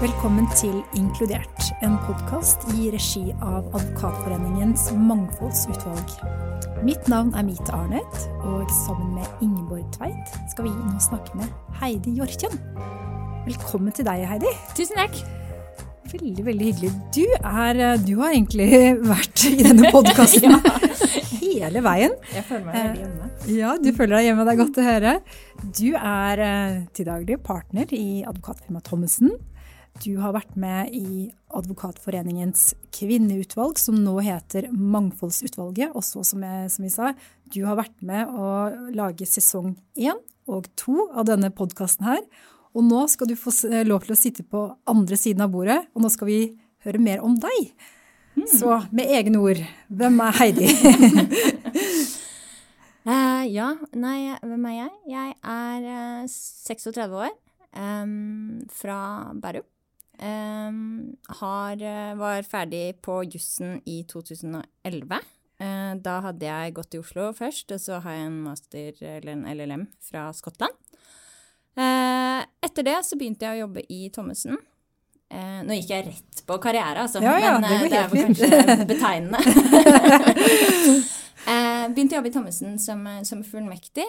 Velkommen til Inkludert, en podkast i regi av Advokatforeningens mangfoldsutvalg. Mitt navn er Mite Arnøyt, og sammen med Ingeborg Tveit skal vi nå snakke med Heidi Jorkjen. Velkommen til deg, Heidi. Tusen takk. Veldig, veldig hyggelig. Du, er, du har egentlig vært i denne podkasten hele veien. Jeg føler meg veldig hjemme. Ja, du føler deg hjemme. Det er godt å høre. Du er eh, til daglig partner i advokatfirmaet Thommessen. Du har vært med i Advokatforeningens kvinneutvalg, som nå heter Mangfoldsutvalget. Og så, som, som, vi sa, du har vært med å lage sesong én og to av denne podkasten her. Og nå skal du få lov til å sitte på andre siden av bordet, og nå skal vi høre mer om deg. Mm. Så med egne ord, hvem er Heidi? uh, ja, nei, hvem er jeg? Jeg er uh, 36 år, um, fra Bærum. Har, eh, var ferdig på jussen i 2011. Uh, eh, da hadde jeg gått i Oslo først, og så har jeg en master, eller en LLM, fra Skottland. Uh, etter det så begynte jeg å jobbe i Thommessen. Nå gikk jeg rett på karriere, altså, ja, ja, men det, det er vel kanskje betegnende. begynte å jobbe i Thommessen som, som fullmektig,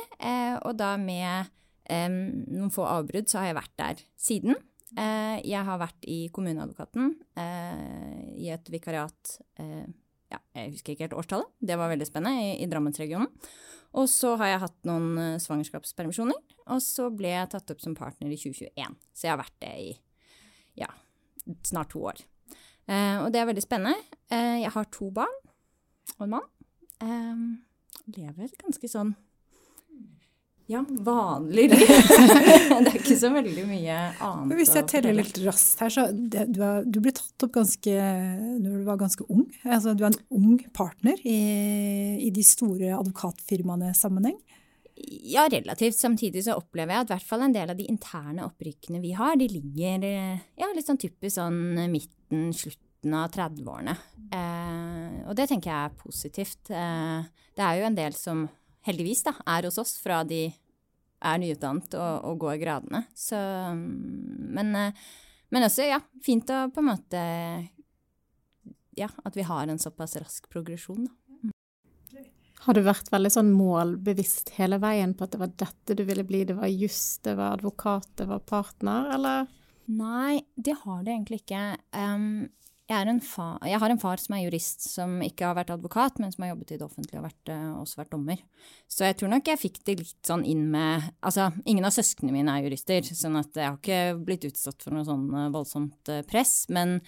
og da med noen få avbrudd så har jeg vært der siden. Eh, jeg har vært i kommuneadvokaten eh, i et vikariat eh, ja, Jeg husker ikke helt årstallet. Det var veldig spennende, i, i Drammensregionen. Og så har jeg hatt noen svangerskapspermisjoner, og så ble jeg tatt opp som partner i 2021. Så jeg har vært det i ja, snart to år. og det er veldig spennende. jeg har to barn og en mann. lever ganske sånn ja, vanlig liv. det er ikke så veldig mye annet. Hvis jeg teller litt raskt her, så det, du, er, du, ble tatt opp ganske når du var ganske ung. Altså, du er en ung partner i, i de store advokatfirmaene sammenheng. Ja, relativt. Samtidig så opplever jeg at hvert fall en del av de interne opprykkene vi har, de ligger ja, litt sånn typisk sånn midten, slutten av 30-årene. Eh, og det tenker jeg er positivt. Eh, det er jo en del som heldigvis da, er hos oss fra de er nyutdannet og, og går gradene. Så men, eh, men, også, ja, fint å på en måte Ja, at vi har en såpass rask progresjon, da. Har du vært veldig sånn målbevisst hele veien på at det var dette du ville bli? Det var juss, det var advokat, det var partner, eller? Nei, det har det egentlig ikke. Um, jeg, far, jeg, har en far som er jurist, som ikke har vært advokat, men som har jobbet i det offentlige og vært, uh, også vært dommer. Så jeg tror nok jeg fikk det litt sånn inn med Altså, ingen av søsknene mine er jurister, sånn at jeg har ikke blitt utsatt for noe sånn uh, voldsomt uh, press. Men,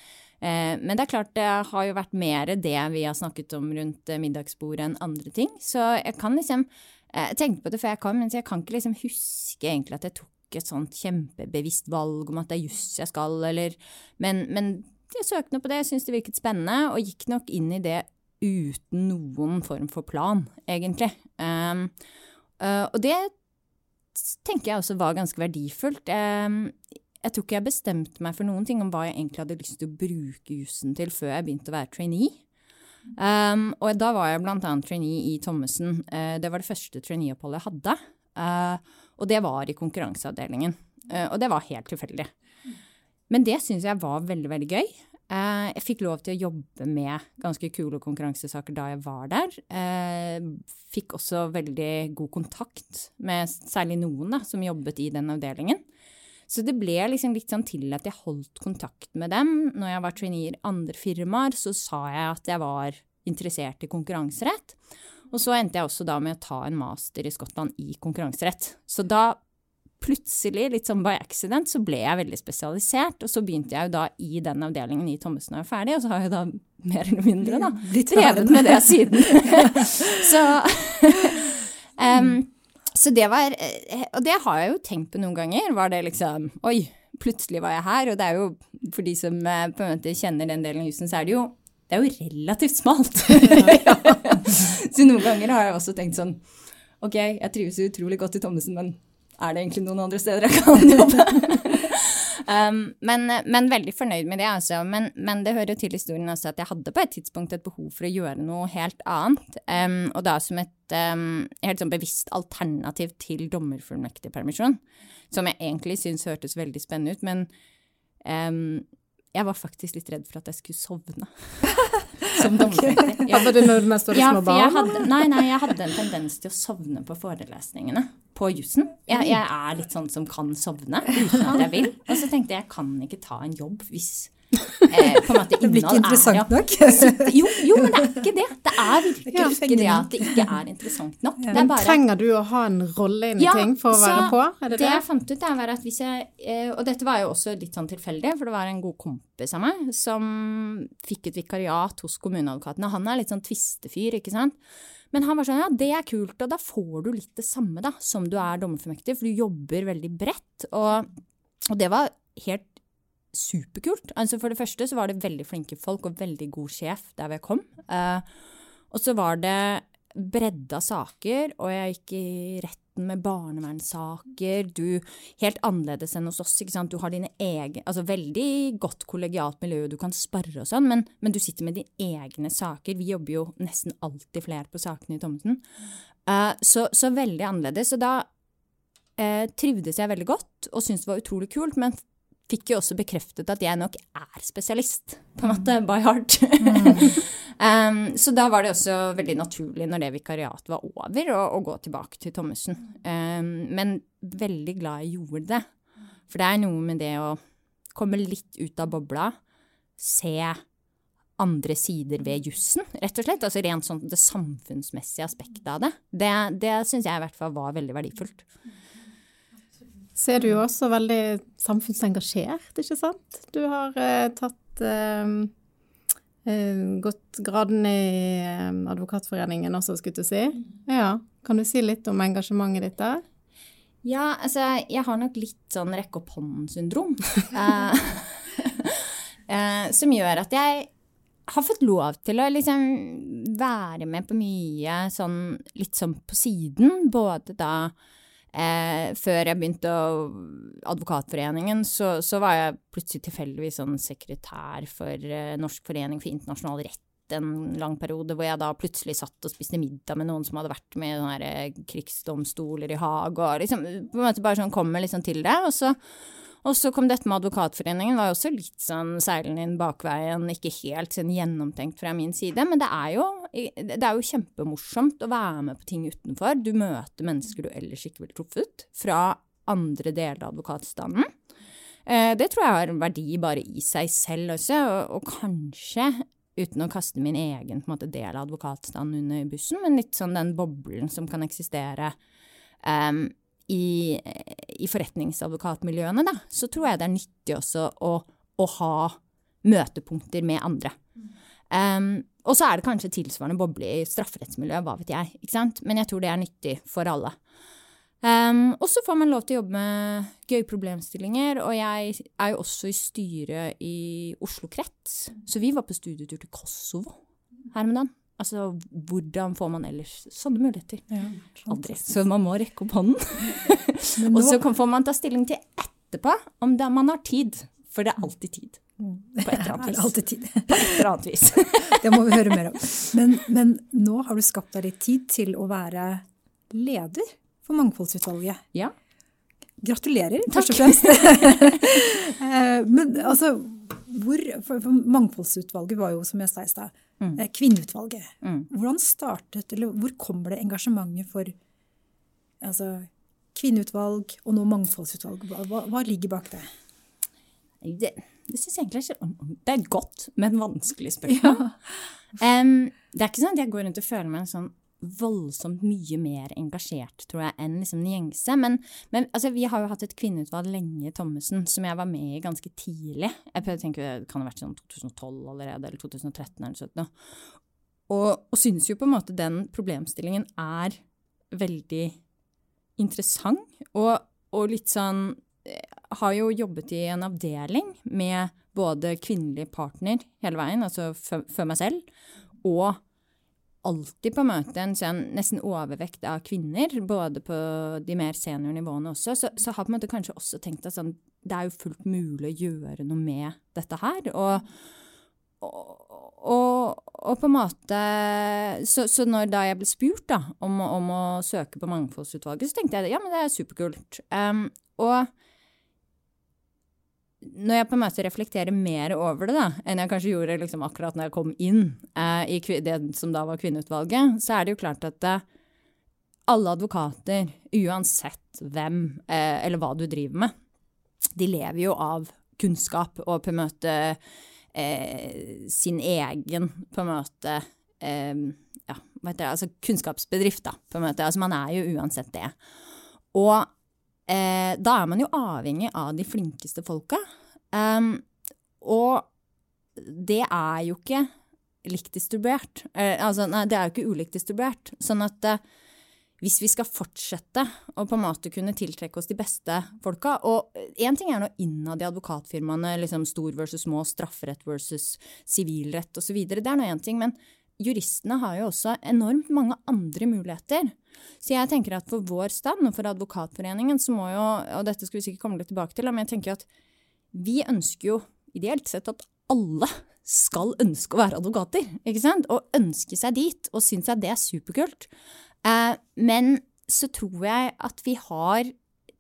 men, det er klart det har jo vært mer det vi har snakket om rundt middagsbordet enn andre ting. Så jeg kan liksom Jeg tenkte på det før jeg kom, men jeg kan ikke liksom huske egentlig at jeg tok et sånt kjempebevisst valg om at det er juss jeg skal, eller Men, men jeg søkte på det, jeg syntes det virket spennende, og gikk nok inn i det uten noen form for plan, egentlig. Um, uh, og det tenker jeg også var ganske verdifullt. Um, jeg tror ikke jeg bestemte meg for noen ting om hva jeg egentlig hadde lyst til å bruke jussen til før jeg begynte å være trainee. Um, og da var jeg annet trainee i Thommessen. Uh, det var det første traineeoppholdet jeg hadde. Uh, og det var i konkurranseavdelingen. Og det var helt tilfeldig. Men det syns jeg var veldig, veldig gøy. Eh, jeg fikk lov til å jobbe med ganske kule konkurransesaker da jeg var der. Eh, fikk også veldig god kontakt med særlig noen da, som jobbet i den avdelingen. Så det ble liksom litt sånn til at jeg holdt kontakt med dem. Når jeg var trainee i andre firmaer, så sa jeg at jeg var interessert i konkurranserett. Og så endte jeg også da med å ta en master i Skottland i konkurranserett. Så da plutselig, litt sånn by accident, så ble jeg veldig spesialisert. Og så begynte jeg jo da i den avdelingen i Thommessen og er ferdig, og så har jeg da mer eller mindre da drevet med det siden. så um, så det var Og det har jeg jo tenkt på noen ganger. Var det liksom Oi, plutselig var jeg her. Og det er jo, for de som eh, på en måte kjenner den delen av jussen, så er det jo det er jo relativt smalt. så noen ganger har jeg også tenkt sånn Ok, jeg trives utrolig godt i Thommessen, men er det egentlig noen andre steder jeg kan jobbe? um, men, men, veldig fornøyd med det, altså. Men, men, det hører til historien også at jeg hadde på et tidspunkt et behov for å gjøre noe helt annet. Um, og da som et um, helt sånn bevisst alternativ til dommerfullmektigpermisjon. Som jeg egentlig syns hørtes veldig spennende ut. men Um, jeg var faktisk litt redd for at jeg skulle sovne. Som dommerfullmektig. Ja, var det når Ja, små barn? hadde, nei, nei, jeg hadde en tendens til å sovne på forelesningene på jussen. Jeg, jeg er litt sånn som kan sovne uten at jeg vil. Og så tenkte jeg jeg kan ikke ta en jobb hvis eh, på en måte Det blir ikke interessant er ja. nok. Jo, jo, men det er ikke det. Det er virkelig Ja, ikke det at det ikke er interessant nok. Det er Men bare trenger du å ha en rolle inn i Ja, ting for å være på? Er det det det? jeg fant ut, er at hvis jeg eh, Og dette var jo også litt sånn tilfeldig, for det var en god kompis av meg som fikk et vikariat hos kommuneadvokaten. Og han er litt sånn tvistefyr, ikke sant. Men han var sånn ja, det er kult, og da får du litt det samme da, som du er dommerformektig, for du jobber veldig bredt. Og, og det var helt superkult. Altså For det første så var det veldig flinke folk og veldig god sjef der hvor jeg kom. Eh, og så var det bredda saker, og jeg gikk i retten med barnevernssaker. Du, helt annerledes enn hos oss, ikke sant. Du har dine egne Altså veldig godt kollegialt miljø, du kan sparre og sånn, men, men du sitter med dine egne saker. Vi jobber jo nesten alltid flere på sakene i Thommessen. Uh, så, så veldig annerledes. Og da eh, trivdes jeg veldig godt og syntes det var utrolig kult, men fikk jo også bekreftet at jeg nok er spesialist, på en måte, by heart. um, så da var det også veldig naturlig når det vikariatet var over, å, å gå tilbake til Thommessen. Um, men veldig glad jeg gjorde det. For det er noe med det å komme litt ut av bobla, se andre sider ved jussen, rett og slett. Altså rent sånn det samfunnsmessige aspektet av det. Det, det syns jeg i hvert fall var veldig verdifullt. Så er du jo også veldig samfunnsengasjert, ikke sant? Du har eh, tatt eh, eh, gått graden i eh, Advokatforeningen også, skulle du si. Ja. Kan du si litt om engasjementet ditt der? Ja, altså, jeg har nok litt sånn rekke opp hånden-syndrom. eh, som gjør at jeg har fått lov til å liksom være med på mye sånn litt sånn på siden. Både da eh, Før jeg begynte å Advokatforeningen, så, så var jeg plutselig tilfeldigvis sånn sekretær for eh, Norsk forening for internasjonal rett en lang periode, hvor jeg da plutselig satt og spiste middag med noen som hadde vært med i sånne eh, krigsdomstoler i Haag, og liksom på en måte bare sånn kommer liksom til det. Og så, og så kom dette med Advokatforeningen, var jo også litt sånn seilende inn bakveien, ikke helt sånn gjennomtenkt fra min side, men det er jo, det er jo kjempemorsomt å være med på ting utenfor. Du møter mennesker du ellers ikke ville truffet, fra andre deler av advokatstanden. Eh, Det tror jeg har verdi bare i seg selv også, og, kanskje uten å kaste min egen måte, del av advokatstanden under bussen, men litt sånn den boblen som kan eksistere em, i, i forretningsadvokatmiljøene, da, så tror jeg det er nyttig også å, å ha møtepunkter med andre. Um, og så er det kanskje tilsvarende boble i strafferettsmiljøet, hva vet jeg, ikke sant? men jeg tror det er nyttig for alle. Um, og så får man lov til å jobbe med gøye problemstillinger, og jeg er jo også i styret i Oslo krets, så vi var på studietur til Kosovo her om dagen. Altså, hvordan får man ellers sånne muligheter? Aldri. Så man må rekke opp hånden. Og så får man ta stilling til etterpå om det, man har tid, for det er alltid tid. På et eller annet annet det vis. alltid tid. På et eller annet vis. Det må vi høre mer om. Men, men nå har du skapt deg litt tid til å være leder for Mangfoldsutvalget. Ja. Gratulerer, først og fremst. Eh, Men altså, hvor, for, for Mangfoldsutvalget var jo, som jeg sa i stad, Mm. eh, kvinneutvalget. Mm. Hvordan startet, eller hvor kommer det engasjementet for altså, kvinneutvalg og nå mangfoldsutvalg? Hva, hva, ligger bak det? Det, det synes jeg egentlig er Det er et godt, men vanskelig spørsmål. Em, det er ikke sånn at jeg går rundt og føler meg en sånn voldsomt mye mer engasjert, tror jeg, enn liksom gjengse. Men, men altså, vi har jo hatt et kvinneutvalg lenge Thommessen, som jeg var med i ganske tidlig. Jeg tenker, Det kan ha vært sånn 2012 allerede, eller 2013 eller sånt. Og, og synes jo på en måte den problemstillingen er veldig interessant, og, og litt sånn har jo jobbet i en avdeling med både kvinnelig partner hele veien, altså før meg selv, og alltid på møte en sånn nesten overvekt av kvinner, både på de mer seniornivåene også, så, så har på en måte kanskje også tenkt at sånn, det er jo fullt mulig å gjøre noe med dette her, og, og, og, på en måte så, så når da jeg ble spurt da, om, om å søke på Mangfoldsutvalget, så tenkte jeg ja, men det er superkult. Um, og når jeg på en måte reflekterer mer over det da, enn jeg kanskje gjorde liksom akkurat når jeg kom inn eh, i det som da var kvinneutvalget, så er det jo klart at eh, alle advokater, uansett hvem eh, eller hva du driver med, de lever jo av kunnskap og på en måte eh, sin egen på en måte eh, ja, hva heter det, altså kunnskapsbedrift, da, på en måte. Altså man er jo uansett det. Og eh, da er man jo avhengig av de flinkeste folka. Um, og det er jo ikke likt distribuert. Eh, altså, nei, det er jo ikke ulikt distribuert. Sånn at eh, hvis vi skal fortsette å på en måte kunne tiltrekke oss de beste folka Og én ting er nå innad i advokatfirmaene, liksom stor versus små, strafferett versus sivilrett osv. Det er nå én ting. men juristene har jo også enormt mange andre muligheter. Så jeg tenker at for vår stand og for Advokatforeningen så må jo, og dette skal vi sikkert komme litt tilbake til, men jeg tenker at vi ønsker jo ideelt sett at alle skal ønske å være advokater, ikke sant? Og ønske seg dit, og synes at det er superkult. Eh, men så tror jeg at vi har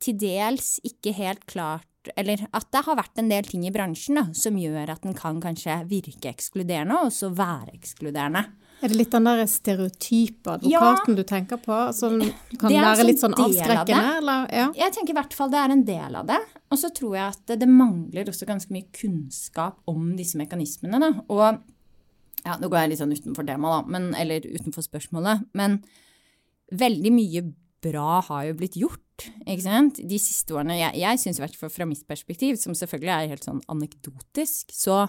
til dels ikke helt klart eller at det har vært en del ting i bransjen da, som gjør at den kan kanskje virke ekskluderende, og så være ekskluderende. Er det litt den der stereotype advokaten ja, du tenker på, som kan være litt sånn avskrekkende? Eller? Ja. Jeg tenker i hvert fall det er en del av det. Og så tror jeg at det mangler også ganske mye kunnskap om disse mekanismene. Da. Og ja, nå går jeg litt sånn utenfor temaet, da, men, eller utenfor spørsmålet. Men veldig mye bra har jo blitt gjort, ikke sant? De siste årene. Jeg, jeg syns i hvert fall fra mitt perspektiv, som selvfølgelig er helt sånn anekdotisk, så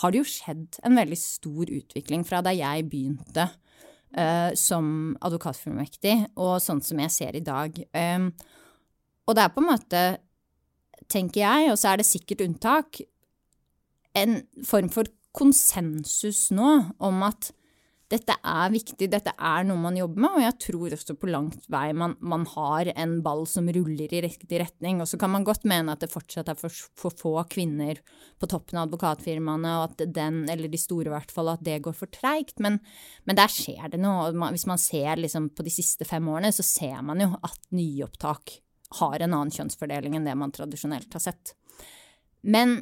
har det jo skjedd en veldig stor utvikling fra da jeg begynte uh, som advokatfullmektig, og sånn som jeg ser i dag. Um, og det er på en måte, tenker jeg, og så er det sikkert unntak, en form for konsensus nå om at dette er viktig, dette er noe man jobber med, og jeg tror også på langt vei man, man har en ball som ruller i riktig retning. Og så kan man godt mene at det fortsatt er for, for få kvinner på toppen av advokatfirmaene, og at den, eller de store i hvert fall, at det går for treigt. Men, men, der skjer det noe. og Hvis man ser liksom på de siste fem årene, så ser man jo at nyopptak har en annen kjønnsfordeling enn det man tradisjonelt har sett. Men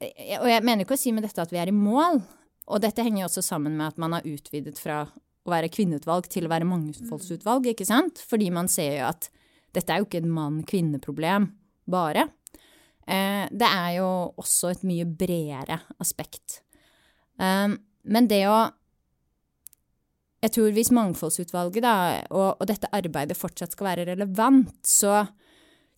og jeg mener ikke å si med dette at vi er i mål, og dette henger jo også sammen med at man har utvidet fra å være kvinneutvalg til å være mangfoldsutvalg, ikke sant? Fordi man ser jo at dette er jo ikke et mann-kvinne-problem bare. Eh, det er jo også et mye bredere aspekt. Um, men det å Jeg tror hvis mangfoldsutvalget da, og, og dette arbeidet fortsatt skal være relevant, så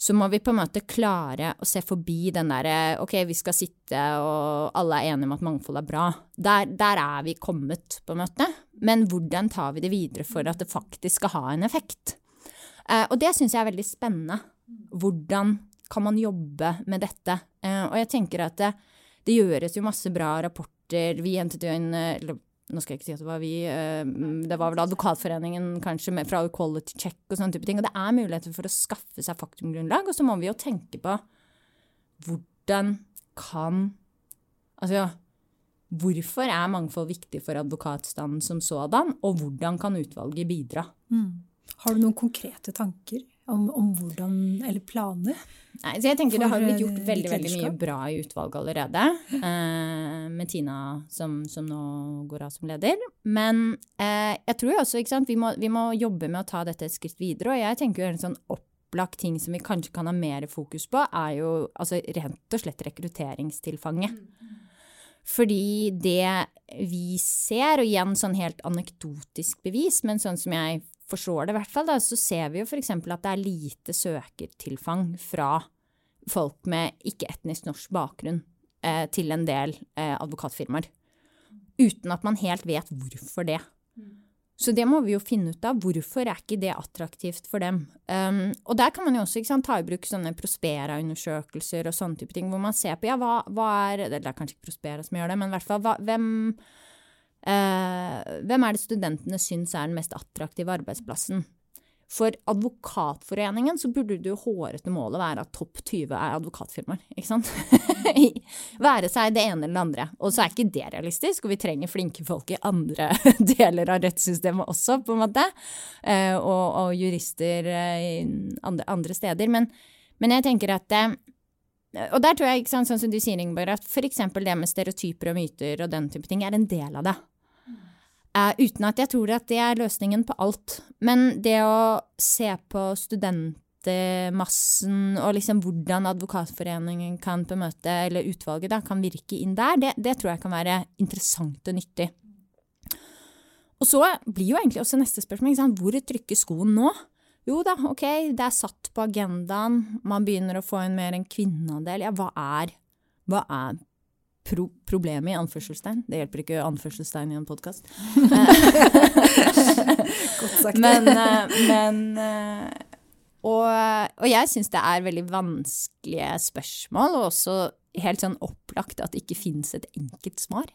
så må vi på en måte klare å se forbi den derre ok, vi skal sitte og alle er enige om at mangfold er bra. Der, der, er vi kommet, på en måte. Men hvordan tar vi det videre for at det faktisk skal ha en effekt? Eh, og det syns jeg er veldig spennende. Hvordan kan man jobbe med dette? Eh, og jeg tenker at det, det, gjøres jo masse bra rapporter. Vi hentet jo inn nå skal jeg ikke si at det var vi, eh, det var vel Advokatforeningen kanskje fra Quality Check og sånne type ting. Og det er muligheter for å skaffe seg faktumgrunnlag, og så må vi jo tenke på hvordan kan Altså ja, hvorfor er mangfold viktig for advokatstanden som sådan, og hvordan kan utvalget bidra? Mm. Har du noen konkrete tanker om, om hvordan, eller planer? Nei, så jeg tenker Det har blitt gjort eh, veldig veldig mye bra i utvalget allerede. Eh, med Tina som, som, nå går av som leder. Men eh, jeg tror også ikke sant, vi må, vi må, jobbe med å ta dette et skritt videre. Og jeg tenker jo en sånn opplagt ting som vi kanskje kan ha mer fokus på, er jo altså, rent og slett rekrutteringstilfanget. Fordi det vi ser, og igjen sånn helt anekdotisk bevis, men sånn som jeg forstår det i hvert fall, da, så ser vi jo f.eks. at det er lite søkertilfang fra folk med ikke-etnisk norsk bakgrunn eh, til en del eh, advokatfirmaer. Uten at man helt vet hvorfor det. Så det må vi jo finne ut av. Hvorfor er ikke det attraktivt for dem? Um, og der kan man jo også sant, ta i bruk sånne Prospera-undersøkelser og sånne type ting, hvor man ser på ja, hva, hva er Det er kanskje ikke Prospera som gjør det, men i hvert fall hva, hvem hvem er det studentene syns er den mest attraktive arbeidsplassen? For Advokatforeningen så burde det jo hårete målet være at topp 20 er advokatfirmaer. ikke sant? være seg det ene eller det andre. Og så er ikke det realistisk, og vi trenger flinke folk i andre deler av rettssystemet også, på en måte. Eh, og, og, jurister eh, andre, andre steder. Men, men, jeg tenker at og der tror jeg, ikke sant, sånn som du sier, Ingeborg, at f.eks. det med stereotyper og myter og den type ting er en del av det. Uten at jeg tror at det er løsningen på alt. Men det å se på studentmassen og liksom hvordan Advokatforeningen kan på møte, eller utvalget da, kan virke inn der, det, det tror jeg kan være interessant og nyttig. Og så blir jo egentlig også neste spørsmål hvor trykker skoen nå? Jo da, ok, det er satt på agendaen, man begynner å få inn mer en kvinneandel. Ja, hva er, hva er pro problemet i anførselstegn? Det hjelper ikke anførselstegn i en podkast. Godt sagt. men, eh, men eh, og, og, jeg syns det er veldig vanskelige spørsmål, og også helt sånn opplagt at det ikke finnes et enkelt svar.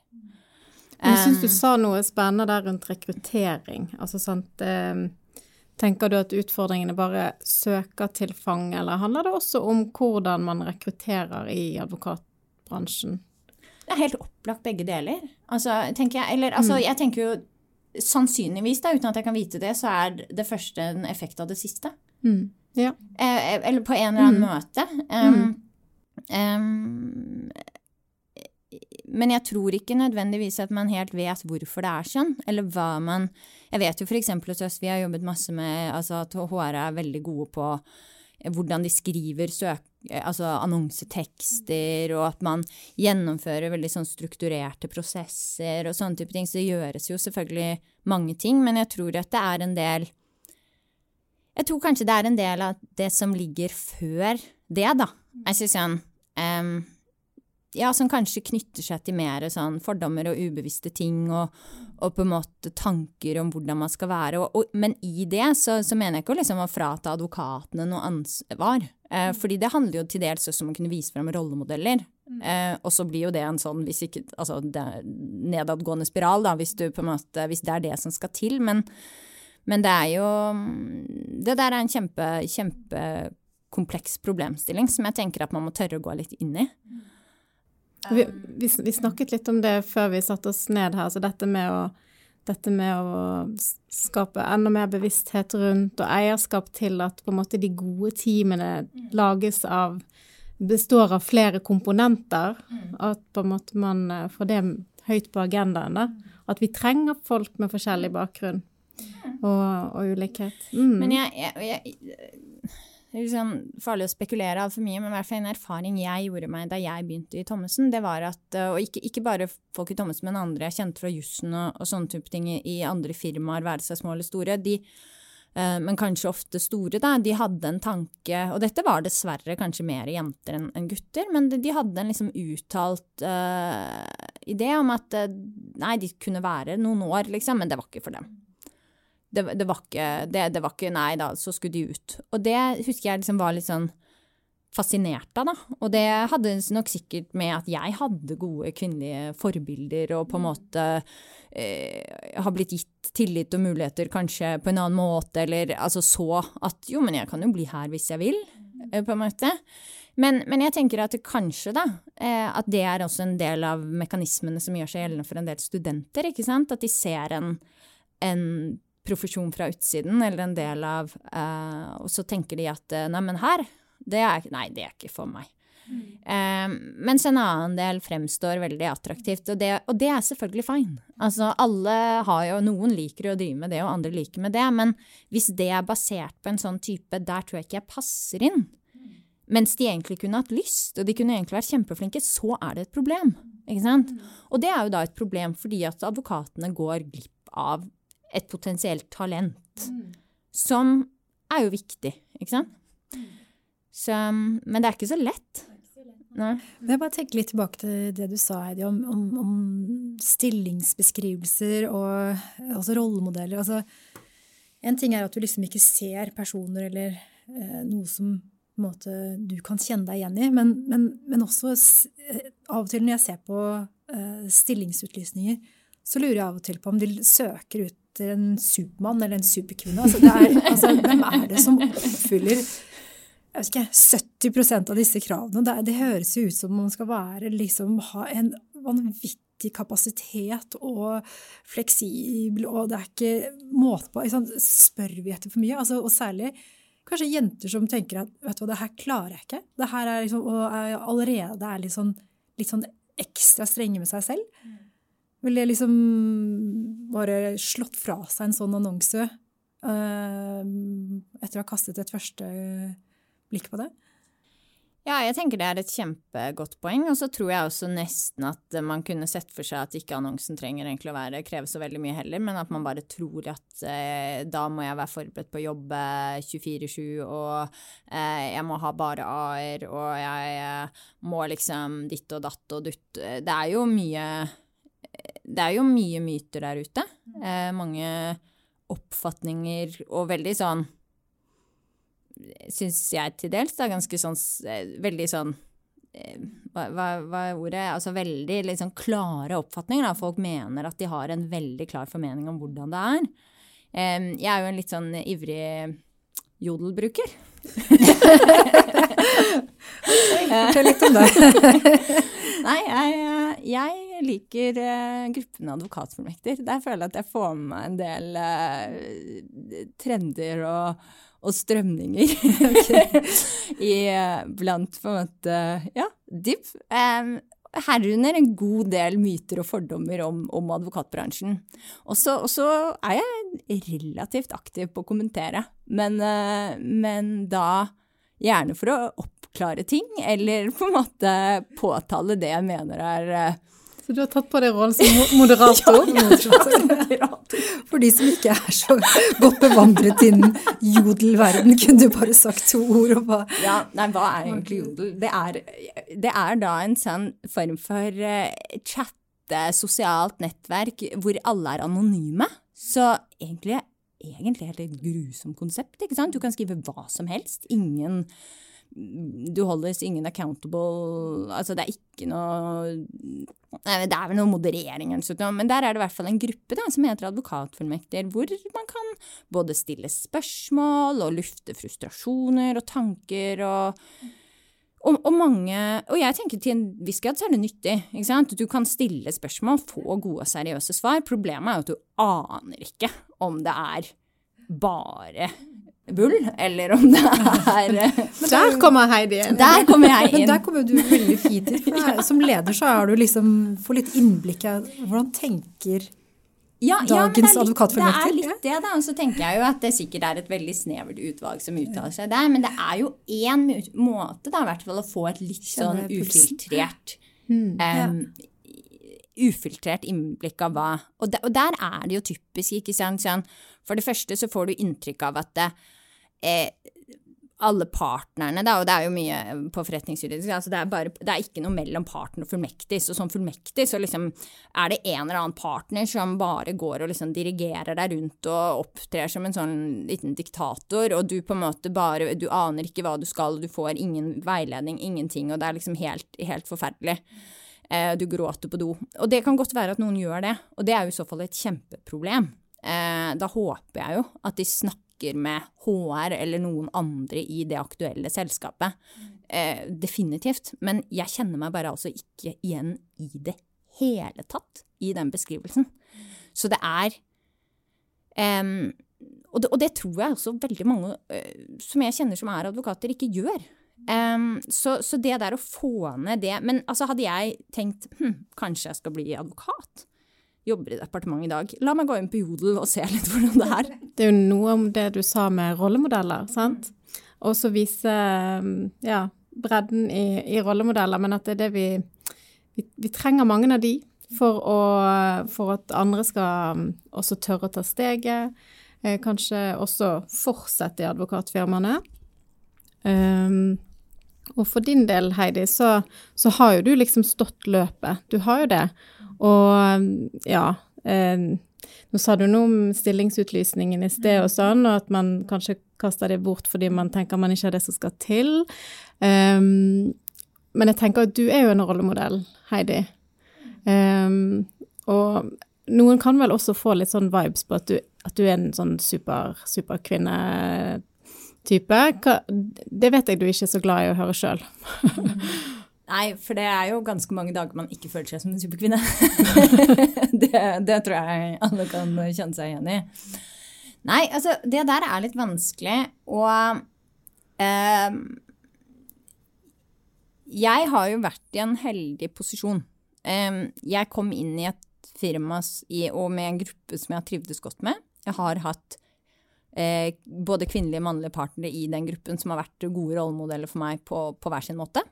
Jeg syns du sa noe spennende der rundt rekruttering. Altså sant eh, Tenker du at utfordringene bare søker tilfang, eller handler det også om hvordan man rekrutterer i advokatbransjen? Det er helt opplagt begge deler. Altså, tenker jeg, eller, altså, mm. jeg tenker jo sannsynligvis, da, uten at jeg kan vite det, så er det første en effekt av det siste. Mm. Ja. Eh, eh eller på en eller annen mm. måte. Um, um, men jeg tror ikke nødvendigvis at man helt vet hvorfor det er sånn, eller hva man Jeg vet jo f.eks. hos oss, vi har jobbet masse med altså at HR er veldig gode på hvordan de skriver søk, altså annonsetekster, og at man gjennomfører veldig sånn strukturerte prosesser og sånne type ting. Så det gjøres jo selvfølgelig mange ting, men jeg tror at det er en del Jeg tror kanskje det er en del av det som ligger før det, da. Jeg synes sånn um, ja, som kanskje knytter seg til mer sånn fordommer og ubevisste ting, og, og, på en måte tanker om hvordan man skal være. Og, og, men i det så, så, mener jeg ikke liksom å frata advokatene noe ansvar. Eh, fordi det handler jo til dels også om å kunne vise frem rollemodeller. Eh, og så blir jo det en sånn hvis ikke, altså nedadgående spiral, da, hvis, du på en måte, hvis det er det som skal til. Men, men det er jo Det der er en kjempe, kjempekompleks problemstilling som jeg tenker at man må tørre å gå litt inn i. Vi, vi, vi, snakket litt om det før vi satte oss ned her, så dette med å, dette med å skape enda mer bevissthet rundt og eierskap til at på en måte de gode teamene lages av består av flere komponenter. At på en måte man eh, får det høyt på agendaen. da. At vi trenger folk med forskjellig bakgrunn og, og ulikhet. Mm. Men jeg, jeg, jeg liksom farlig å spekulere altfor mye, men i hvert fall en erfaring jeg gjorde meg da jeg begynte i Thommessen, det var at eh, Og ikke, ikke bare folk i Thommessen, men andre jeg kjente fra jussen og, og, sånne type ting i andre firmaer, være seg små eller store, de, uh, men kanskje ofte store, da, de hadde en tanke Og dette var dessverre kanskje mer jenter enn en gutter, men de, de, hadde en liksom uttalt uh, idé om at nei, de kunne være noen år, liksom, men det var ikke for dem det, det, var ikke, det, det, var ikke Nei da, så skulle de ut. Og det husker jeg liksom var litt sånn fascinert av, da. Og det hadde nok sikkert med at jeg hadde gode kvinnelige forbilder og på en måte eh, har blitt gitt tillit og muligheter kanskje på en annen måte, eller altså så at jo, men jeg kan jo bli her hvis jeg vil, eh, på en måte. Men, men, jeg tenker at kanskje, da, eh, at det er også en del av mekanismene som gjør seg gjeldende for en del studenter, ikke sant. At de ser en, en profesjon fra utsiden, eller en del av uh, Og så tenker de at uh, nei, men her, det er, nei, det er ikke for meg. Mm. Uh, mens en annen del fremstår veldig attraktivt, og det, og det, er selvfølgelig fine. Altså alle har jo Noen liker å drive med det, og andre liker med det, men hvis det er basert på en sånn type, der tror jeg ikke jeg passer inn. Mens de egentlig kunne hatt lyst, og de kunne egentlig vært kjempeflinke, så er det et problem. Ikke sant? Og det er jo da et problem fordi at advokatene går glipp av et potensielt talent. Mm. Som er jo viktig, ikke sant? Så, men det er ikke så lett. Nei. Jeg bare tenker litt tilbake til det du sa, Heidi, om, om, om stillingsbeskrivelser og altså rollemodeller. Altså, en ting er at du liksom ikke ser personer eller eh, noe som måte, du kan kjenne deg igjen i, men, men, men også eh, av og til når jeg ser på eh, stillingsutlysninger, så lurer jeg av og til på om de søker ut etter en supermann eller en superkvinne. Altså, er, altså, hvem er det som oppfyller ikke, 70% av disse kravene? Det, det, høres jo ut som man skal være, liksom, ha en vanvittig kapasitet og fleksibel, og det er ikke måte på Spør vi etter for mye? Altså, og særlig kanskje jenter som tenker at vet du hva, det her klarer jeg ikke. Det her er liksom, og er allerede er litt sånn, litt sånn ekstra strenge med seg selv. Ville liksom bare slått fra seg en sånn annonse uh, etter å ha kastet et første blikk på det? Ja, jeg tenker det er et kjempegodt poeng. Og så tror jeg også nesten at man kunne sett for seg at ikke annonsen trenger egentlig å være, kreve så veldig mye heller, men at man bare tror at eh, da må jeg være forberedt på å jobbe 24-7, og eh, jeg må ha bare a-er, og jeg eh, må liksom ditt og datt og dutt. Det er jo mye Det er jo mye myter der ute. Eh, mange oppfatninger og veldig sånn syns jeg til dels det er ganske sånn veldig sånn eh, hva, hva, hva, er ordet? Altså veldig liksom klare oppfatninger. Da. Folk mener at de har en veldig klar formening om hvordan det er. jeg er jo en litt sånn ivrig jodelbruker. Fortell litt om det. Nei, jeg, jeg liker uh, gruppen advokatfullmekter. Der føler jeg at jeg får med meg en del uh, trender og og strømninger i, blant på en måte ja, DIP. Um, herunder en god del myter og fordommer om, om advokatbransjen. Og så er jeg relativt aktiv på å kommentere, men, uh, men da gjerne for å oppklare ting, eller på en måte påtale det jeg mener er uh, så du har tatt på deg rollen som moderator? ja, For de som ikke er så godt bevandret innen jodelverden, kunne du bare sagt to ord og bare Ja, nei, hva er egentlig jodel? Det er, det er da en sånn form for uh, chatte, sosialt nettverk hvor alle er anonyme. Så egentlig, egentlig er det et grusomt konsept, ikke sant? Du kan skrive hva som helst. Ingen du holdes ingen accountable Altså, det er ikke noe Det er vel noe moderering men der er det i hvert fall en gruppe da, som heter advokatfullmekter, hvor man kan både stille spørsmål og lufte frustrasjoner og tanker og og, og, mange, og jeg tenker til en viss grad så er det nyttig. ikke sant? Du kan stille spørsmål, få gode og seriøse svar. Problemet er jo at du aner ikke om det er bare bull, eller om det er eh, Der kommer Heidi inn. Der kommer jeg inn. Der kommer du veldig fint inn. Som leder så er du liksom Får litt innblikk i hvordan tenker ja, dagens ja, advokatfullmektig. Det er litt det, da. Og så tenker jeg jo at det sikkert er et veldig snevert utvalg som uttaler seg der. Men det er jo én måte, da, i hvert fall, å få et litt sånn ufiltrert um, ufiltrert innblikk av hva og, der er det jo typisk, ikke sant. Sånn, for det første så får du inntrykk av at det, eh, alle partnerne, da, og det er jo mye på forretningsjuridisk, altså det, er det er ikke noe mellom partner og fullmektig. Så som fullmektig så liksom er det en eller annen partner som bare går og liksom dirigerer deg rundt og opptrer som en sånn liten diktator, og du på en måte bare Du aner ikke hva du skal, og du får ingen veiledning, ingenting, og det er liksom helt, helt forferdelig. Eh, du gråter på do. Og det kan godt være at noen gjør det, og det er jo i så fall et kjempeproblem. Eh, da håper jeg jo at de snakker snakker med HR eller noen andre i det aktuelle selskapet. Eh, definitivt. Men jeg kjenner meg bare altså ikke igjen i det hele tatt i den beskrivelsen. Så det er um, og, det, og, det, tror jeg også veldig mange uh, som jeg kjenner som er advokater, ikke gjør. Um, så, så, det der å få ned det Men altså hadde jeg tenkt hm, kanskje jeg skal bli advokat? Jobber i departementet i dag. La meg gå inn på Jodel og se litt hvordan det er. Det er jo noe om det du sa med rollemodeller, sant? Og så vise ja, bredden i, i, rollemodeller, men at det er det vi, vi, vi trenger mange av de for, å, for, at andre skal um, også tørre å ta steget. Eh, kanskje også fortsette i advokatfirmaene. Um, og for din del, Heidi, så, så, har jo du liksom stått løpet. Du har jo det. Og ja eh, Nå sa du noe om stillingsutlysningen i sted og sånn, og at man kanskje kaster det bort fordi man tenker man ikke har det som skal til. Um, men jeg tenker at du er jo en rollemodell, Heidi. Um, og noen kan vel også få litt sånn vibes på at du, at du er en sånn super, superkvinnetype. Det vet jeg du ikke er så glad i å høre sjøl. Nei, for det er jo ganske mange dager man ikke føler seg som en superkvinne. det, det, tror jeg alle kan kjenne seg igjen i. Nei, altså, det der er litt vanskelig. Og eh, jeg har jo vært i en heldig posisjon. Eh, jeg kom inn i et firma og med en gruppe som jeg har trivdes godt med. Jeg har hatt eh, både kvinnelige og mannlige partnere i den gruppen som har vært gode rollemodeller for meg på, på hver sin måte.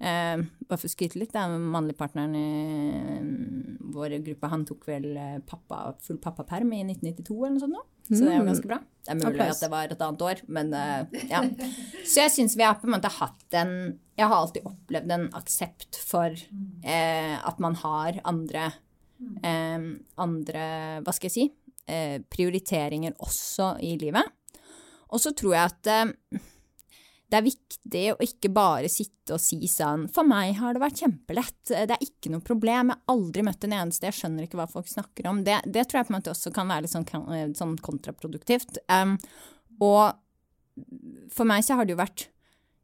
Eh, bare for å skryte litt, den mannlige partneren i vår gruppe, han tok vel eh, pappa, full pappaperm i 1992 eller noe sånt nå. Så det er jo ganske bra. Det er mulig Applaus. at det var et annet år, men eh, ja. Så jeg syns vi har på en måte hatt en Jeg har alltid opplevd en aksept for eh, at man har andre eh, Andre, hva skal jeg si, eh, prioriteringer også i livet. Og så tror jeg at eh, det er viktig å ikke bare sitte og si sånn For meg har det vært kjempelett, det er ikke noe problem, jeg har aldri møtt en eneste, jeg skjønner ikke hva folk snakker om. Det, det tror jeg på en måte også kan være litt sånn, eh, sånn kontraproduktivt. Um, og for meg så har det jo vært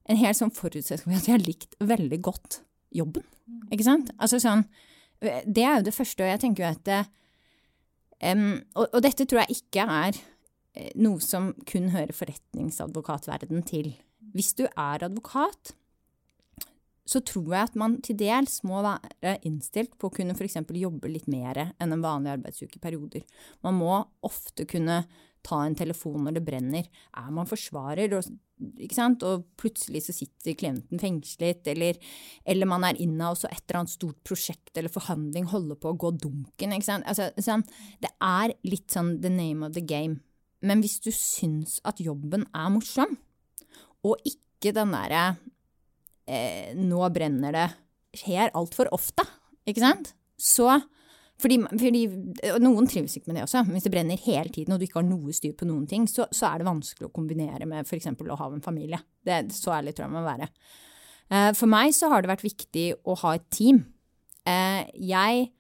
en helt sånn forutsetning at jeg har likt veldig godt jobben. Ikke sant? Altså sånn Det er jo det første, og jeg tenker jo at um, og, og dette tror jeg ikke er eh, noe som kun hører forretningsadvokatverden til. Hvis du er advokat, så tror jeg at man til dels må være innstilt på å kunne f.eks. jobbe litt mer enn en vanlig arbeidsuke i perioder. Man må ofte kunne ta en telefon når det brenner. Er man forsvarer, og, og plutselig så sitter klienten fengslet, eller, eller man er inne og så et eller annet stort prosjekt eller forhandling holder på å gå dunken. Altså, sånn, det er litt sånn the name of the game. Men hvis du syns at jobben er morsom, og ikke den derre eh, Nå brenner det skjer altfor ofte, ikke sant? Så fordi, fordi, Noen trives ikke med det også. Hvis det brenner hele tiden og du ikke har noe styr på noen ting, så, så er det vanskelig å kombinere med f.eks. å ha en familie. Det, så ærlig tror jeg må være. Eh, for meg så har det vært viktig å ha et team. Eh, jeg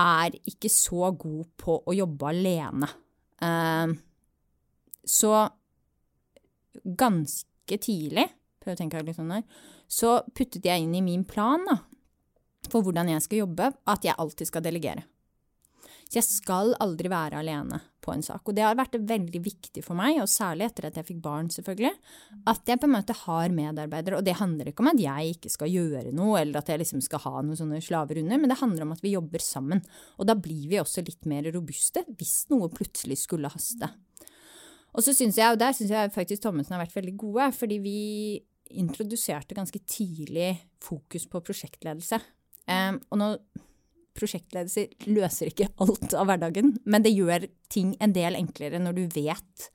er ikke så god på å jobbe alene. Eh, så ganske ganske tidlig, prøv å tenke litt sånn her, så puttet jeg inn i min plan da, for hvordan jeg skal jobbe, at jeg alltid skal delegere. Så jeg skal aldri være alene på en sak. Og det har vært veldig viktig for meg, og særlig etter at jeg fikk barn, selvfølgelig, at jeg på en måte har medarbeidere. Og det handler ikke om at jeg ikke skal gjøre noe, eller at jeg liksom skal ha noen sånne slaver under, men det handler om at vi jobber sammen. Og da blir vi også litt mer robuste hvis noe plutselig skulle haste. Og så synes jeg, og der syns jeg faktisk Thommessen har vært veldig gode, fordi vi introduserte ganske tidlig fokus på prosjektledelse. Um, og nå Prosjektledelse løser ikke alt av hverdagen, men det gjør ting en del enklere når du vet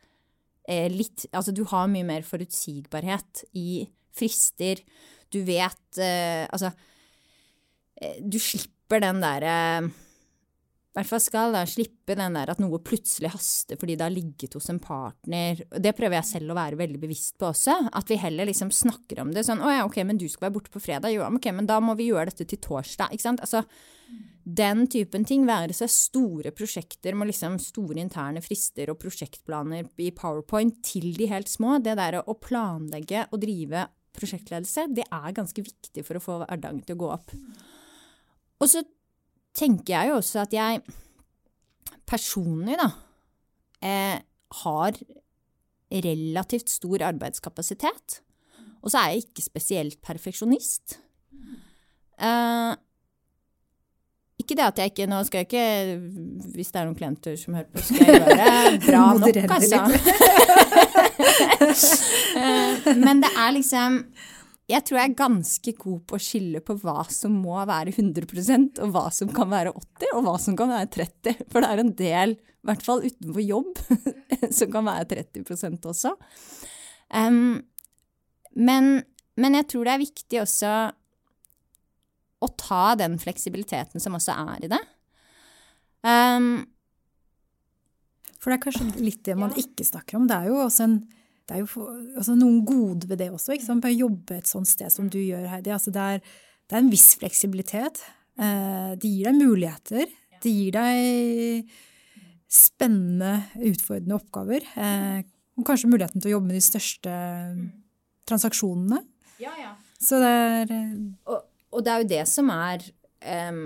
eh, litt Altså, du har mye mer forutsigbarhet i frister. Du vet eh, Altså, eh, du slipper den derre eh, hvert fall skal da slippe den der at noe plutselig haster fordi det har ligget hos en partner. Det prøver jeg selv å være veldig bevisst på også. At vi heller liksom snakker om det sånn 'Å ja, ok, men du skal være borte på fredag.' Jo, ok, men da må vi gjøre dette til torsdag. Ikke sant? Altså, den typen ting, være seg store prosjekter med liksom store interne frister og prosjektplaner i PowerPoint, til de helt små, det der å planlegge og drive prosjektledelse, det er ganske viktig for å få hverdagen til å gå opp. Og så tenker jeg jo også at jeg personlig, da, eh, har relativt stor arbeidskapasitet. Og så er jeg ikke spesielt perfeksjonist. Eh, ikke det at jeg ikke Nå skal jeg ikke Hvis det er noen klienter som hører på, skal jeg gjøre bra nok, altså. Eh, men det er liksom jeg tror jeg er ganske god på å skille på hva som må være 100% og hva som kan være 80 og hva som kan være 30 For det er en del, i hvert fall utenfor jobb, som kan være 30 også. Um, men, men, jeg tror det er viktig også å ta den fleksibiliteten som også er i det. Um, For det er kanskje litt det man ikke snakker om. Det er jo også en det er jo for, altså noen gode ved det også, ikke sant? å jobbe et sånt sted som du gjør, Heidi. Altså det, er, det, er, en viss fleksibilitet. Eh, det gir deg muligheter. Det gir deg spennende, utfordrende oppgaver. Eh, og kanskje muligheten til å jobbe med de største transaksjonene. Ja, ja. Så det er eh, og, og, det er jo det som er um,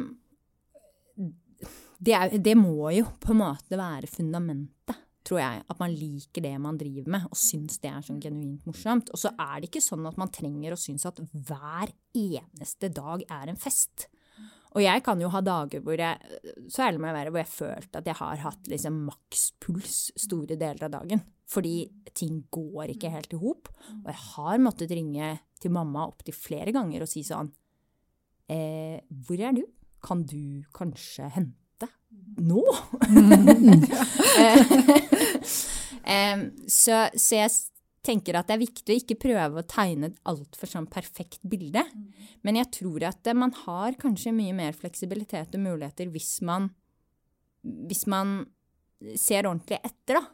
det, er, det må jo på en måte være fundamentet tror jeg. At man liker det man driver med, og syns det er sånn genuint morsomt. Og så er det ikke sånn at man trenger å synes at hver eneste dag er en fest. Og jeg kan jo ha dager hvor jeg så ærlig må jeg være, hvor jeg følte at jeg har hatt liksom makspuls store deler av dagen. Fordi ting går ikke helt i hop. Og jeg har måttet ringe til mamma opptil flere ganger og si sånn eh, Hvor er du? Kan du kanskje hente nå? så, så, jeg tenker at det er viktig å ikke prøve å tegne et altfor sånn perfekt bilde. Men jeg tror at man har kanskje mye mer fleksibilitet og muligheter hvis man, hvis man ser ordentlig etter, da.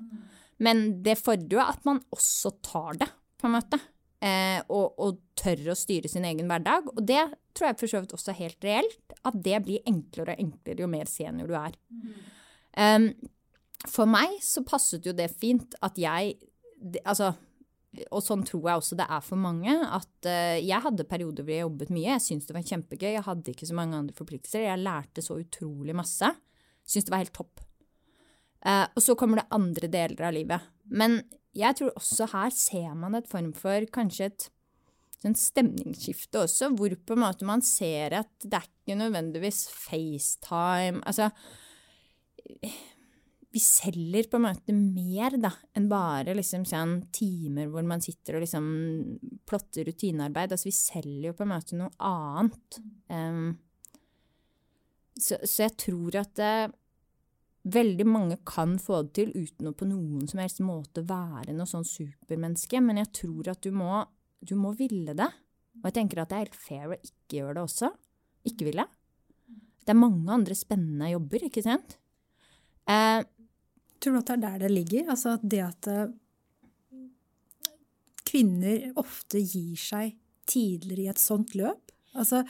Men det fordrer jo at man også tar det, på en måte. Eh, og, og, tør å styre sin egen hverdag. Og det tror jeg for så vidt også er helt reelt. At det blir enklere og enklere jo mer senior du er. Mm. Um, for meg så passet jo det fint at jeg det, Altså og sånn tror jeg også det er for mange. At uh, jeg hadde perioder hvor jeg jobbet mye. Jeg syntes det var kjempegøy. Jeg hadde ikke så mange andre forpliktelser. Jeg lærte så utrolig masse. Syntes det var helt topp. Uh, og så kommer det andre deler av livet. Men jeg tror også her ser man et form for kanskje et sånn stemningsskifte også, hvor på en måte man ser at det er ikke nødvendigvis FaceTime Altså vi selger på en måte mer da, enn bare liksom sånn timer hvor man sitter og liksom plotter rutinearbeid. Altså vi selger jo på en måte noe annet. Um, så, så, jeg tror at uh, veldig mange kan få det til uten å på noen som helst måte være noe sånn supermenneske, men jeg tror at du må, du må ville det. Og jeg tenker at det er helt fair å ikke gjøre det også. Ikke ville. Det er mange andre spennende jobber, ikke sant? Eh, Tror du at det er der det ligger? Altså at det at eh, kvinner ofte gir seg tidligere i et sånt løp? Altså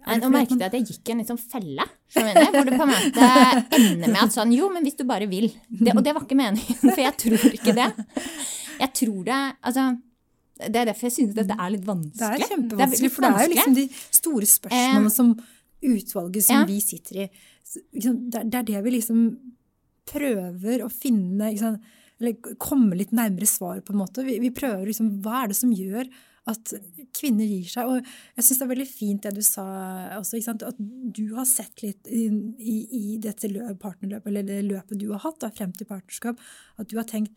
Nå merket jeg at jeg gikk i en litt sånn felle. Hvor det på en måte ender med at sånn Jo, men hvis du bare vil. Det, og det var ikke meningen, for jeg tror ikke det. Jeg tror det Altså det er derfor jeg synes dette er litt vanskelig. Det er kjempevanskelig, for det er jo liksom de store spørsmålene som utvalget som ja. vi sitter i Det er det vi liksom prøver å finne Eller komme litt nærmere svaret, på en måte. Vi, vi prøver liksom Hva er det som gjør at kvinner gir seg. Og jeg syns det er veldig fint det du sa også, at du har sett litt i, i, i dette partnerløpet, eller det løpet du har hatt da, frem til partnerskap, at du har tenkt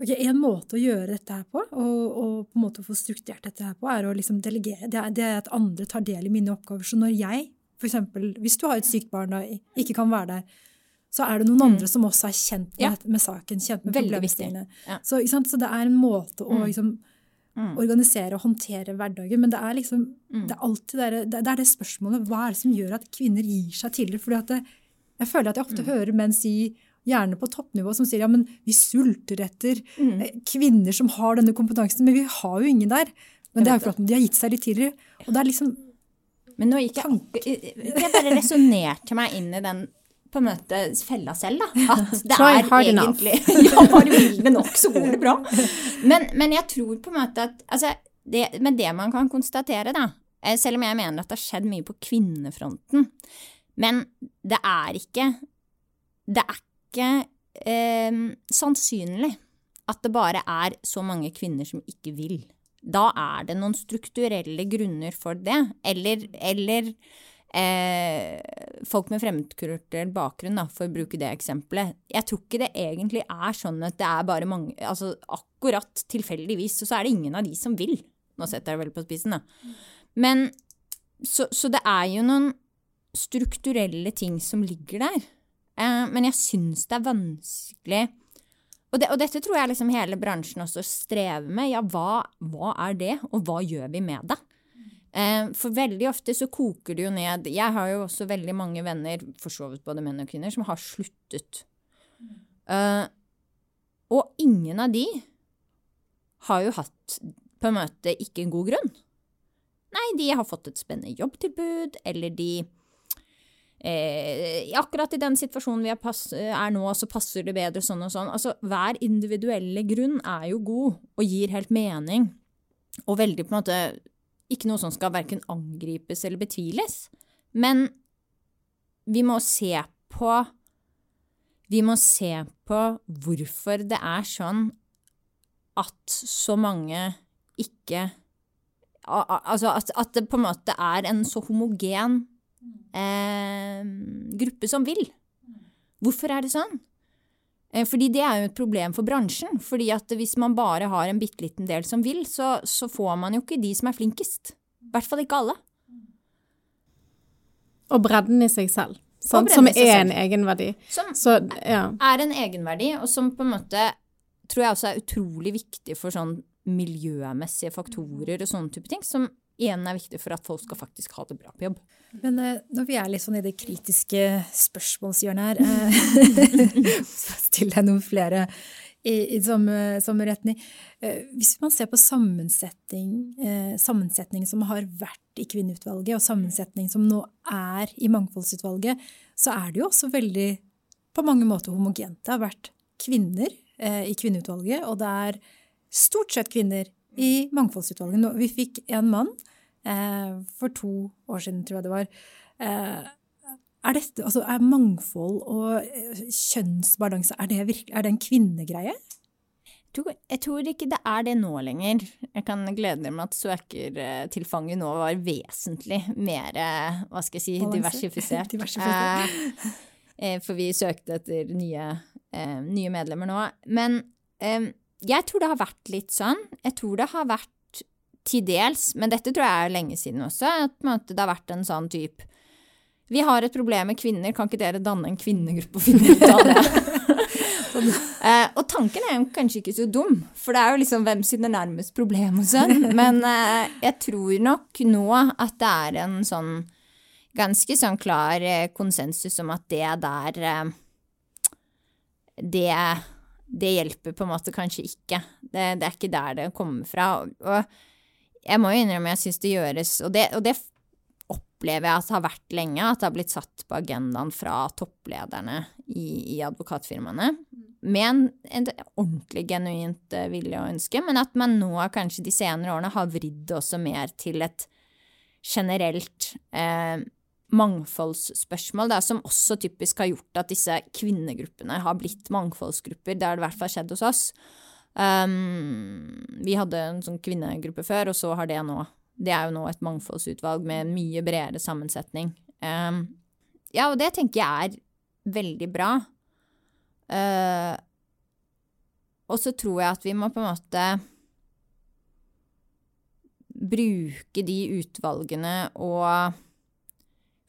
ok, En måte å gjøre dette her på, og, og på en måte å få strukturert dette her på, er å liksom delegere. Det er, det er at andre tar del i mine oppgaver. Så når jeg, f.eks. hvis du har et sykt barn og ikke kan være der, så er det noen mm. andre som også er kjent med, ja. med saken, kjent med problemstillingene. Ja. Så, så, det er en måte å mm. liksom, mm. organisere og håndtere hverdagen. Men det er liksom, mm. det er alltid det, det, er det spørsmålet hva er det som gjør at kvinner gir seg tidligere? Fordi at det, jeg føler at jeg ofte mm. hører menn si, gjerne på toppnivå, som sier ja, men vi sulter etter mm. Eh, kvinner som har denne kompetansen, men vi har jo ingen der. Men det er jo for at de har gitt seg litt tidligere. Og det er liksom men nå gikk jeg Jeg bare resonnerte meg inn i den på en måte fella selv, da. At det er egentlig Ja, bare vilje nok, så går det bra. Men, men, jeg tror på en måte at altså, det, Men det man kan konstatere, da, eh, selv om jeg mener at det har skjedd mye på kvinnefronten, men det er ikke Det er ikke eh, sannsynlig at det bare er så mange kvinner som ikke vil. Da er det noen strukturelle grunner for det. Eller, eller eh, folk med fremmedkulturell bakgrunn, da, for å bruke det eksempelet. Jeg tror ikke det egentlig er sånn at det er bare mange Altså akkurat tilfeldigvis, så er det ingen av de som vil. Nå setter jeg det vel på spissen, da. Men så, så, det er jo noen strukturelle ting som ligger der. Eh, men jeg syns det er vanskelig og, det, og, dette tror jeg liksom hele bransjen også strever med. Ja, hva, hva er det, og hva gjør vi med det? Eh, for veldig ofte så koker det jo ned Jeg har jo også veldig mange venner, for så vidt både menn og kvinner, som har sluttet. Uh, og ingen av de har jo hatt på en måte ikke en god grunn. Nei, de har fått et spennende jobbtilbud, eller de eh, Akkurat i den situasjonen vi er nå, så passer det bedre sånn og sånn. Altså, hver individuelle grunn er jo god og gir helt mening. Og veldig på en måte ikke noe som skal verken angripes eller betviles. Men vi må se på vi må se på hvorfor det er sånn at så mange ikke Altså at, at det på en måte er en så homogen eh, gruppe som vil. Hvorfor er det sånn? Eh, fordi det er jo et problem for bransjen. fordi at hvis man bare har en bitte liten del som vil, så, så får man jo ikke de som er flinkest. I hvert fall ikke alle. Og bredden i seg selv. Som er en egenverdi. Som så, ja. er en egenverdi, og som på en måte tror jeg også er utrolig viktig for sånn miljømessige faktorer og sånne type ting, som igjen er viktig for at folk skal faktisk ha det bra på jobb. Men uh, når vi er litt sånn i det kritiske spørsmålshjørnet her uh, Still deg noen flere i, i samme, samme retning. Hvis man ser på sammensetning, sammensetning som har vært i kvinneutvalget, og sammensetning som nå er i mangfoldsutvalget, så er det jo også veldig på mange måter homogent. Det har vært kvinner i kvinneutvalget, og det er stort sett kvinner i mangfoldsutvalget. Vi fikk en mann eh, for to år siden, tror jeg det var. Eh, er, dette, altså er mangfold og eh, kjønnsbalanse er det, virkelig, er det en kvinnegreie? Jeg tror, ikke det er det nå lenger. Jeg kan glede deg med at søkertilfanget nå var vesentlig mer hva skal jeg si, diversifisert. diversifisert. Eh, for vi søkte etter nye, eh, nye medlemmer nå. Men eh, jeg tror det har vært litt sånn. Jeg tror det har vært til dels, men dette tror jeg er lenge siden også, at det har vært en sånn type Vi har et problem med kvinner, kan ikke dere danne en kvinnegruppe og finne ut av det? uh, og tanken er jo kanskje ikke så dum, for det er jo liksom hvem sine nærmest problem og sånn. Men uh, jeg tror nok nå at det er en sånn ganske sånn klar uh, konsensus om at det der Det det hjelper på en måte kanskje ikke. Det, det, er ikke der det kommer fra. Og jeg må jo innrømme jeg syns det gjøres, og det, og det, opplever jeg at det har vært lenge, at det har blitt satt på agendaen fra topplederne i, i advokatfirmaene. Med en, en, ordentlig genuint eh, vilje og ønske, men at man nå kanskje de senere årene har vridd det også mer til et generelt eh, mangfoldsspørsmål, da, som også typisk har gjort at disse kvinnegruppene har blitt mangfoldsgrupper. Det har det i hvert fall skjedd hos oss. Um, vi hadde en sånn kvinnegruppe før, og så har det nå Det er jo nå et mangfoldsutvalg med en mye bredere sammensetning. Um, ja, og det tenker jeg er veldig bra. Uh, og så tror jeg at vi må på en måte bruke de utvalgene og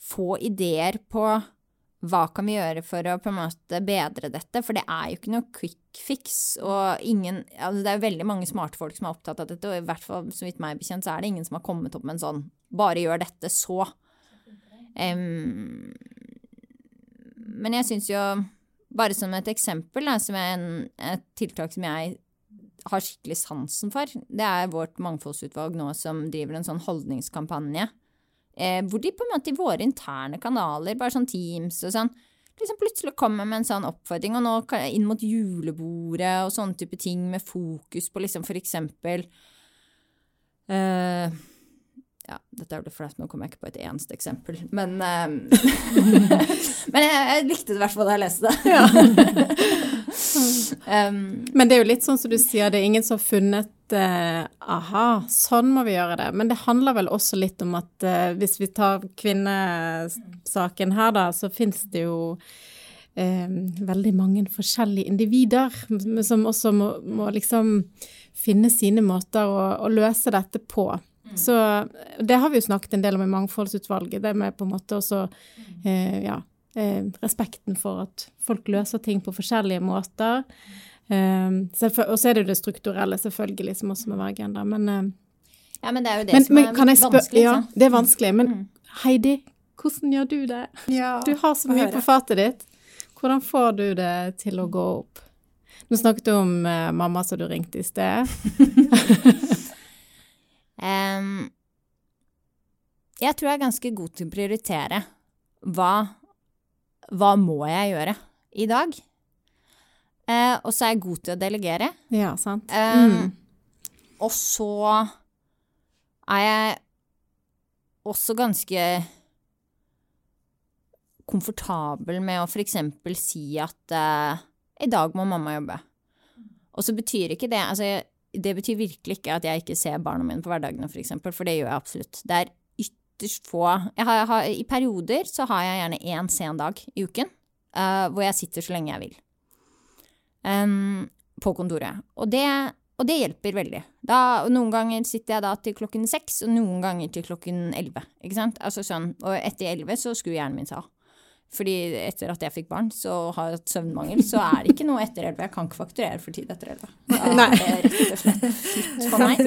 få ideer på hva kan vi gjøre for å på en måte bedre dette, for det er jo ikke noe quick fix. Og ingen, altså det er jo veldig mange smarte folk som er opptatt av dette, og i hvert fall så vidt meg bekjent, så er det ingen som har kommet opp med en sånn bare gjør dette, så. Um, men jeg syns jo, bare som et eksempel, da, som er en, et tiltak som jeg har skikkelig sansen for, det er vårt mangfoldsutvalg nå som driver en sånn holdningskampanje Eh, hvor de på en måte i våre interne kanaler, bare sånn Teams og sånn, liksom plutselig kommer med en sånn oppfordring, og nå inn mot julebordet og sånne type ting med fokus på liksom for eksempel uh, ja, dette er jo det flaut, nå kommer jeg ikke på et eneste eksempel, men um, Men jeg, jeg, likte det i hvert fall da jeg leste det. Um, men det er jo litt sånn som du sier, det er ingen som har funnet uh, aha, sånn må vi gjøre det. Men det handler vel også litt om at uh, hvis vi tar kvinnesaken her, da, så fins det jo uh, veldig mange forskjellige individer som også må, må liksom finne sine måter å, å løse dette på. Mm. Så det har vi jo snakket en del om i Mangfoldsutvalget, det med på en måte også eh, ja, eh, respekten for at folk løser ting på forskjellige måter. Eh, og så er det jo det strukturelle, selvfølgelig, som også må være agenda. Men, uh, ja, men det er jo det men, som er vanskelig. Ja, det er vanskelig. Men mm. Heidi, hvordan gjør du det? Ja, du har så mye på fatet ditt. Hvordan får du det til å gå opp? Nå snakket du om eh, mamma som du ringte i sted. jeg tror jeg er ganske god til å prioritere. Hva, hva må jeg gjøre i dag? Eh, og så er jeg god til å delegere. Ja, sant. Mm. Eh, Og så er jeg også ganske komfortabel med å f.eks. si at eh, i dag må mamma jobbe. Og så betyr ikke det altså, Det betyr virkelig ikke at jeg ikke ser barna mine på hverdagene, f.eks., for, for det gjør jeg absolutt. Det er ytterst få jeg har, jeg har, I perioder så har jeg gjerne én sen dag i uken uh, hvor jeg sitter så lenge jeg vil. Um, på kontoret. Og det, og det hjelper veldig. Da, noen ganger sitter jeg da til klokken seks, og noen ganger til klokken elleve. Ikke sant? Altså sånn, og etter elleve så skrur hjernen min seg av. Fordi etter at jeg fikk barn så har jeg hatt søvnmangel, så er det ikke noe etter elleve. Jeg kan ikke fakturere for tid etter elleve. Det er rett og slett for meg.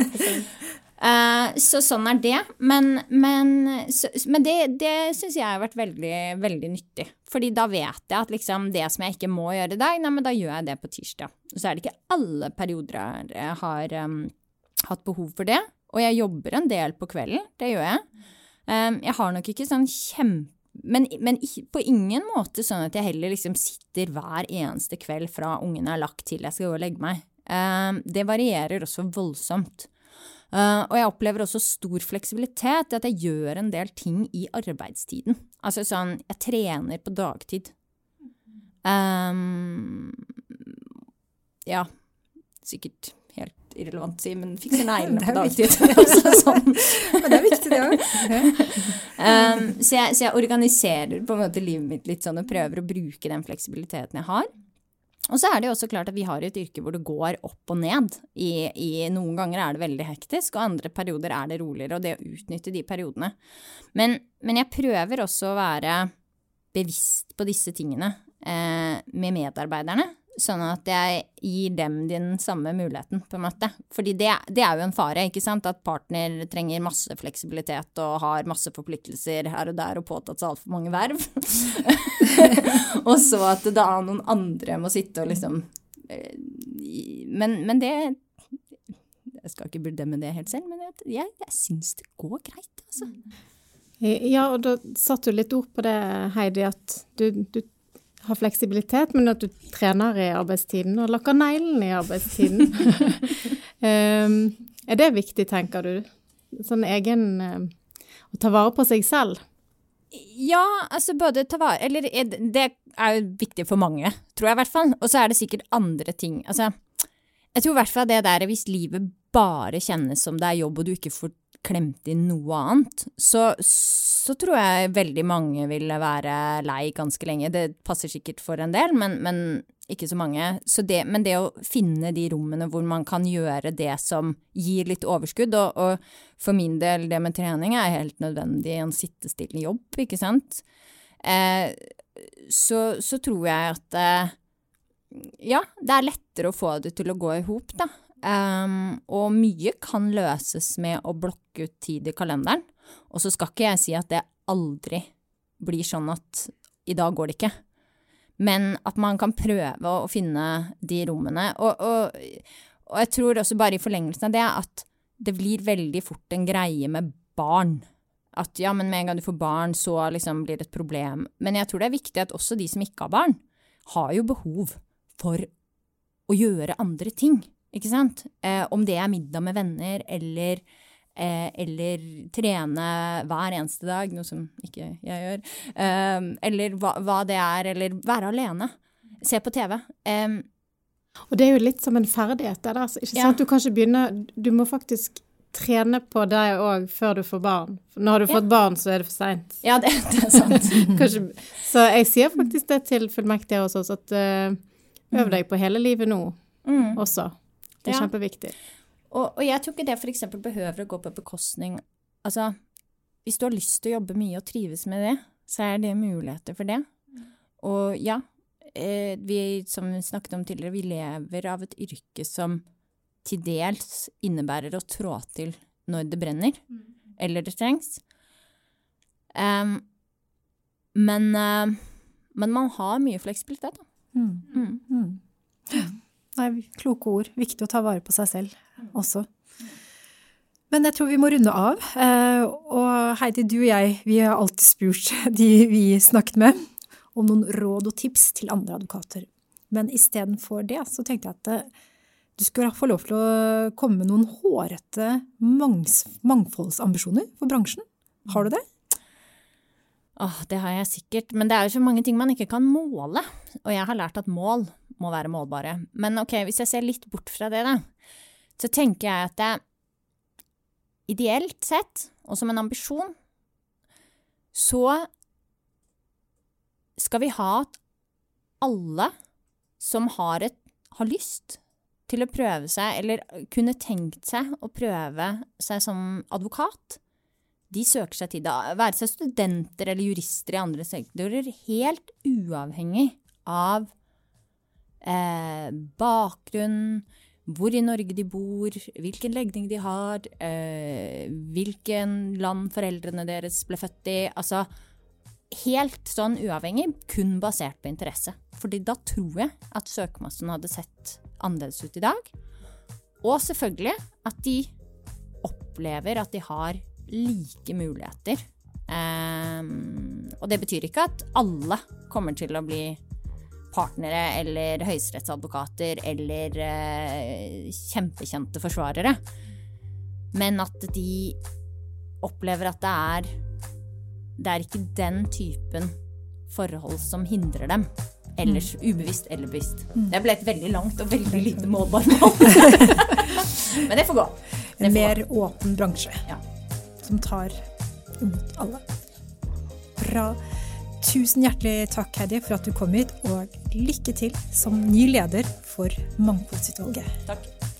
Uh, så sånn er det. Men, men, så, men det, det syns jeg har vært veldig, veldig nyttig. Fordi da vet jeg at liksom det som jeg ikke må gjøre i dag, nei, men da gjør jeg det på tirsdag. Så er det ikke alle perioder jeg har um, hatt behov for det. Og jeg jobber en del på kvelden, det gjør jeg. Um, jeg har nok ikke sånn kjempe men, men, på ingen måte sånn at jeg heller liksom sitter hver eneste kveld fra ungene er lagt til jeg skal gå og legge meg. Uh, det varierer også voldsomt. Uh, og jeg opplever også stor fleksibilitet i at jeg gjør en del ting i arbeidstiden. Altså sånn, jeg trener på dagtid. Um, ja, sikkert helt irrelevant å si, men fikser neglene på dagtid. altså, sånn. Men det er viktig, det òg. um, så, så jeg organiserer på en måte livet mitt litt sånn og prøver å bruke den fleksibiliteten jeg har. Og så er det jo også klart at vi har et yrke hvor det går opp og ned. I, i, noen ganger er det veldig hektisk, og andre perioder er det roligere. Og det å utnytte de periodene. Men, men jeg prøver også å være bevisst på disse tingene eh, med medarbeiderne. Sånn at jeg gir dem den samme muligheten, på en måte. Fordi det, det, er jo en fare, ikke sant. At partner trenger masse fleksibilitet og har masse forpliktelser her og der og påtatt seg altfor mange verv. og så at da noen andre må sitte og liksom eh, Men, men det Jeg skal ikke bedømme det helt selv, men jeg, jeg, jeg syns det går greit, altså. Ja, og da satte du litt ord på det, Heidi, at du, du ha fleksibilitet, men at du trener i arbeidstiden og lakker neglene i arbeidstiden. um, er det viktig, tenker du? Sånn egen um, Å ta vare på seg selv? Ja, altså både ta vare Eller det er jo viktig for mange, tror jeg i hvert fall. Og så er det sikkert andre ting. Altså, jeg tror i hvert fall det der hvis livet bare kjennes som det er jobb, og du ikke får klemt inn noe annet, så, så tror jeg veldig mange ville være lei ganske lenge. Det passer sikkert for en del, men, men ikke så mange. Så det, men det å finne de rommene hvor man kan gjøre det som gir litt overskudd, og, og for min del, det med trening er helt nødvendig i en sittestillende jobb, ikke sant, eh, så, så, tror jeg at eh, ja, det er lettere å få det til å gå i hop, da. Um, og mye kan løses med å blokke ut tid i kalenderen. Og så skal ikke jeg si at det aldri blir sånn at i dag går det ikke. Men at man kan prøve å finne de rommene. Og, og, og jeg tror også bare i forlengelsen av det at det blir veldig fort en greie med barn. At ja, men med en gang du får barn, så liksom blir det et problem. Men jeg tror det er viktig at også de som ikke har barn, har jo behov for å gjøre andre ting. Ikke sant? Eh, om det er middag med venner eller, eh, eller trene hver eneste dag, noe som ikke jeg gjør, eh, eller hva, hva, det er, eller være alene. Se på TV. og det er jo litt som en ferdighet der, altså. Ikke sant? Ja. Du kan ikke begynne Du må faktisk trene på deg òg før du får barn. For når du har fått barn, så er det for seint. Ja, det, det, er sant. Kanskje, så jeg sier faktisk det til fullmektige hos oss, at uh, øv deg på hele livet nå mm. også. Det er ja. kjempeviktig. Og, og, jeg tror ikke det f.eks. behøver å gå på bekostning Altså, hvis du har lyst til å jobbe mye og trives med det, så er det muligheter for det. Og ja, eh, vi, som vi snakket om tidligere, vi lever av et yrke som til dels innebærer å trå til når det brenner, mm. eller det trengs. Um, men, uh, men, man har mye fleksibilitet, da. Mm. Mm. Nei, kloke ord. Viktig å ta vare på seg selv også. Men jeg tror vi må runde av. Eh, og Heidi, du og jeg, vi har alltid spurt de vi snakket med, om noen råd og tips til andre advokater. Men istedenfor det, så tenkte jeg at eh, du skulle få lov til å komme med noen hårete mangfoldsambisjoner for bransjen. Har du det? Åh, det har jeg sikkert. Men det er jo så mange ting man ikke kan måle. Og jeg har lært at mål må være målbare. Men ok, hvis jeg ser litt bort fra det, da, så tenker jeg at det ideelt sett, og som en ambisjon, så skal vi ha at alle som har, et, har lyst til å prøve seg, eller kunne tenkt seg å prøve seg som advokat, de søker seg til det. Være seg studenter eller jurister i andre sektorer, helt uavhengig av eh, bakgrunn, hvor i Norge de bor, hvilken legning de har, eh, hvilken land foreldrene deres ble født i. Altså helt sånn uavhengig, kun basert på interesse. Fordi da tror jeg at søkermassen hadde sett annerledes ut i dag. Og selvfølgelig at de opplever at de har like muligheter. Um, og det betyr ikke at alle kommer til å bli partnere eller høyesterettsadvokater eller eh, kjempekjente forsvarere. Men at de opplever at det er Det er ikke den typen forhold som hindrer dem. Ellers mm. ubevisst eller bevisst. Mm. Det ble et veldig langt og veldig lite målbart mål. Men det får gå. Det får en mer gå. åpen bransje. Ja som tar imot alle. Bra. Tusen hjertelig takk, Heidi, for at du kom hit, og lykke til som ny leder for Mangfoldsutvalget. Takk.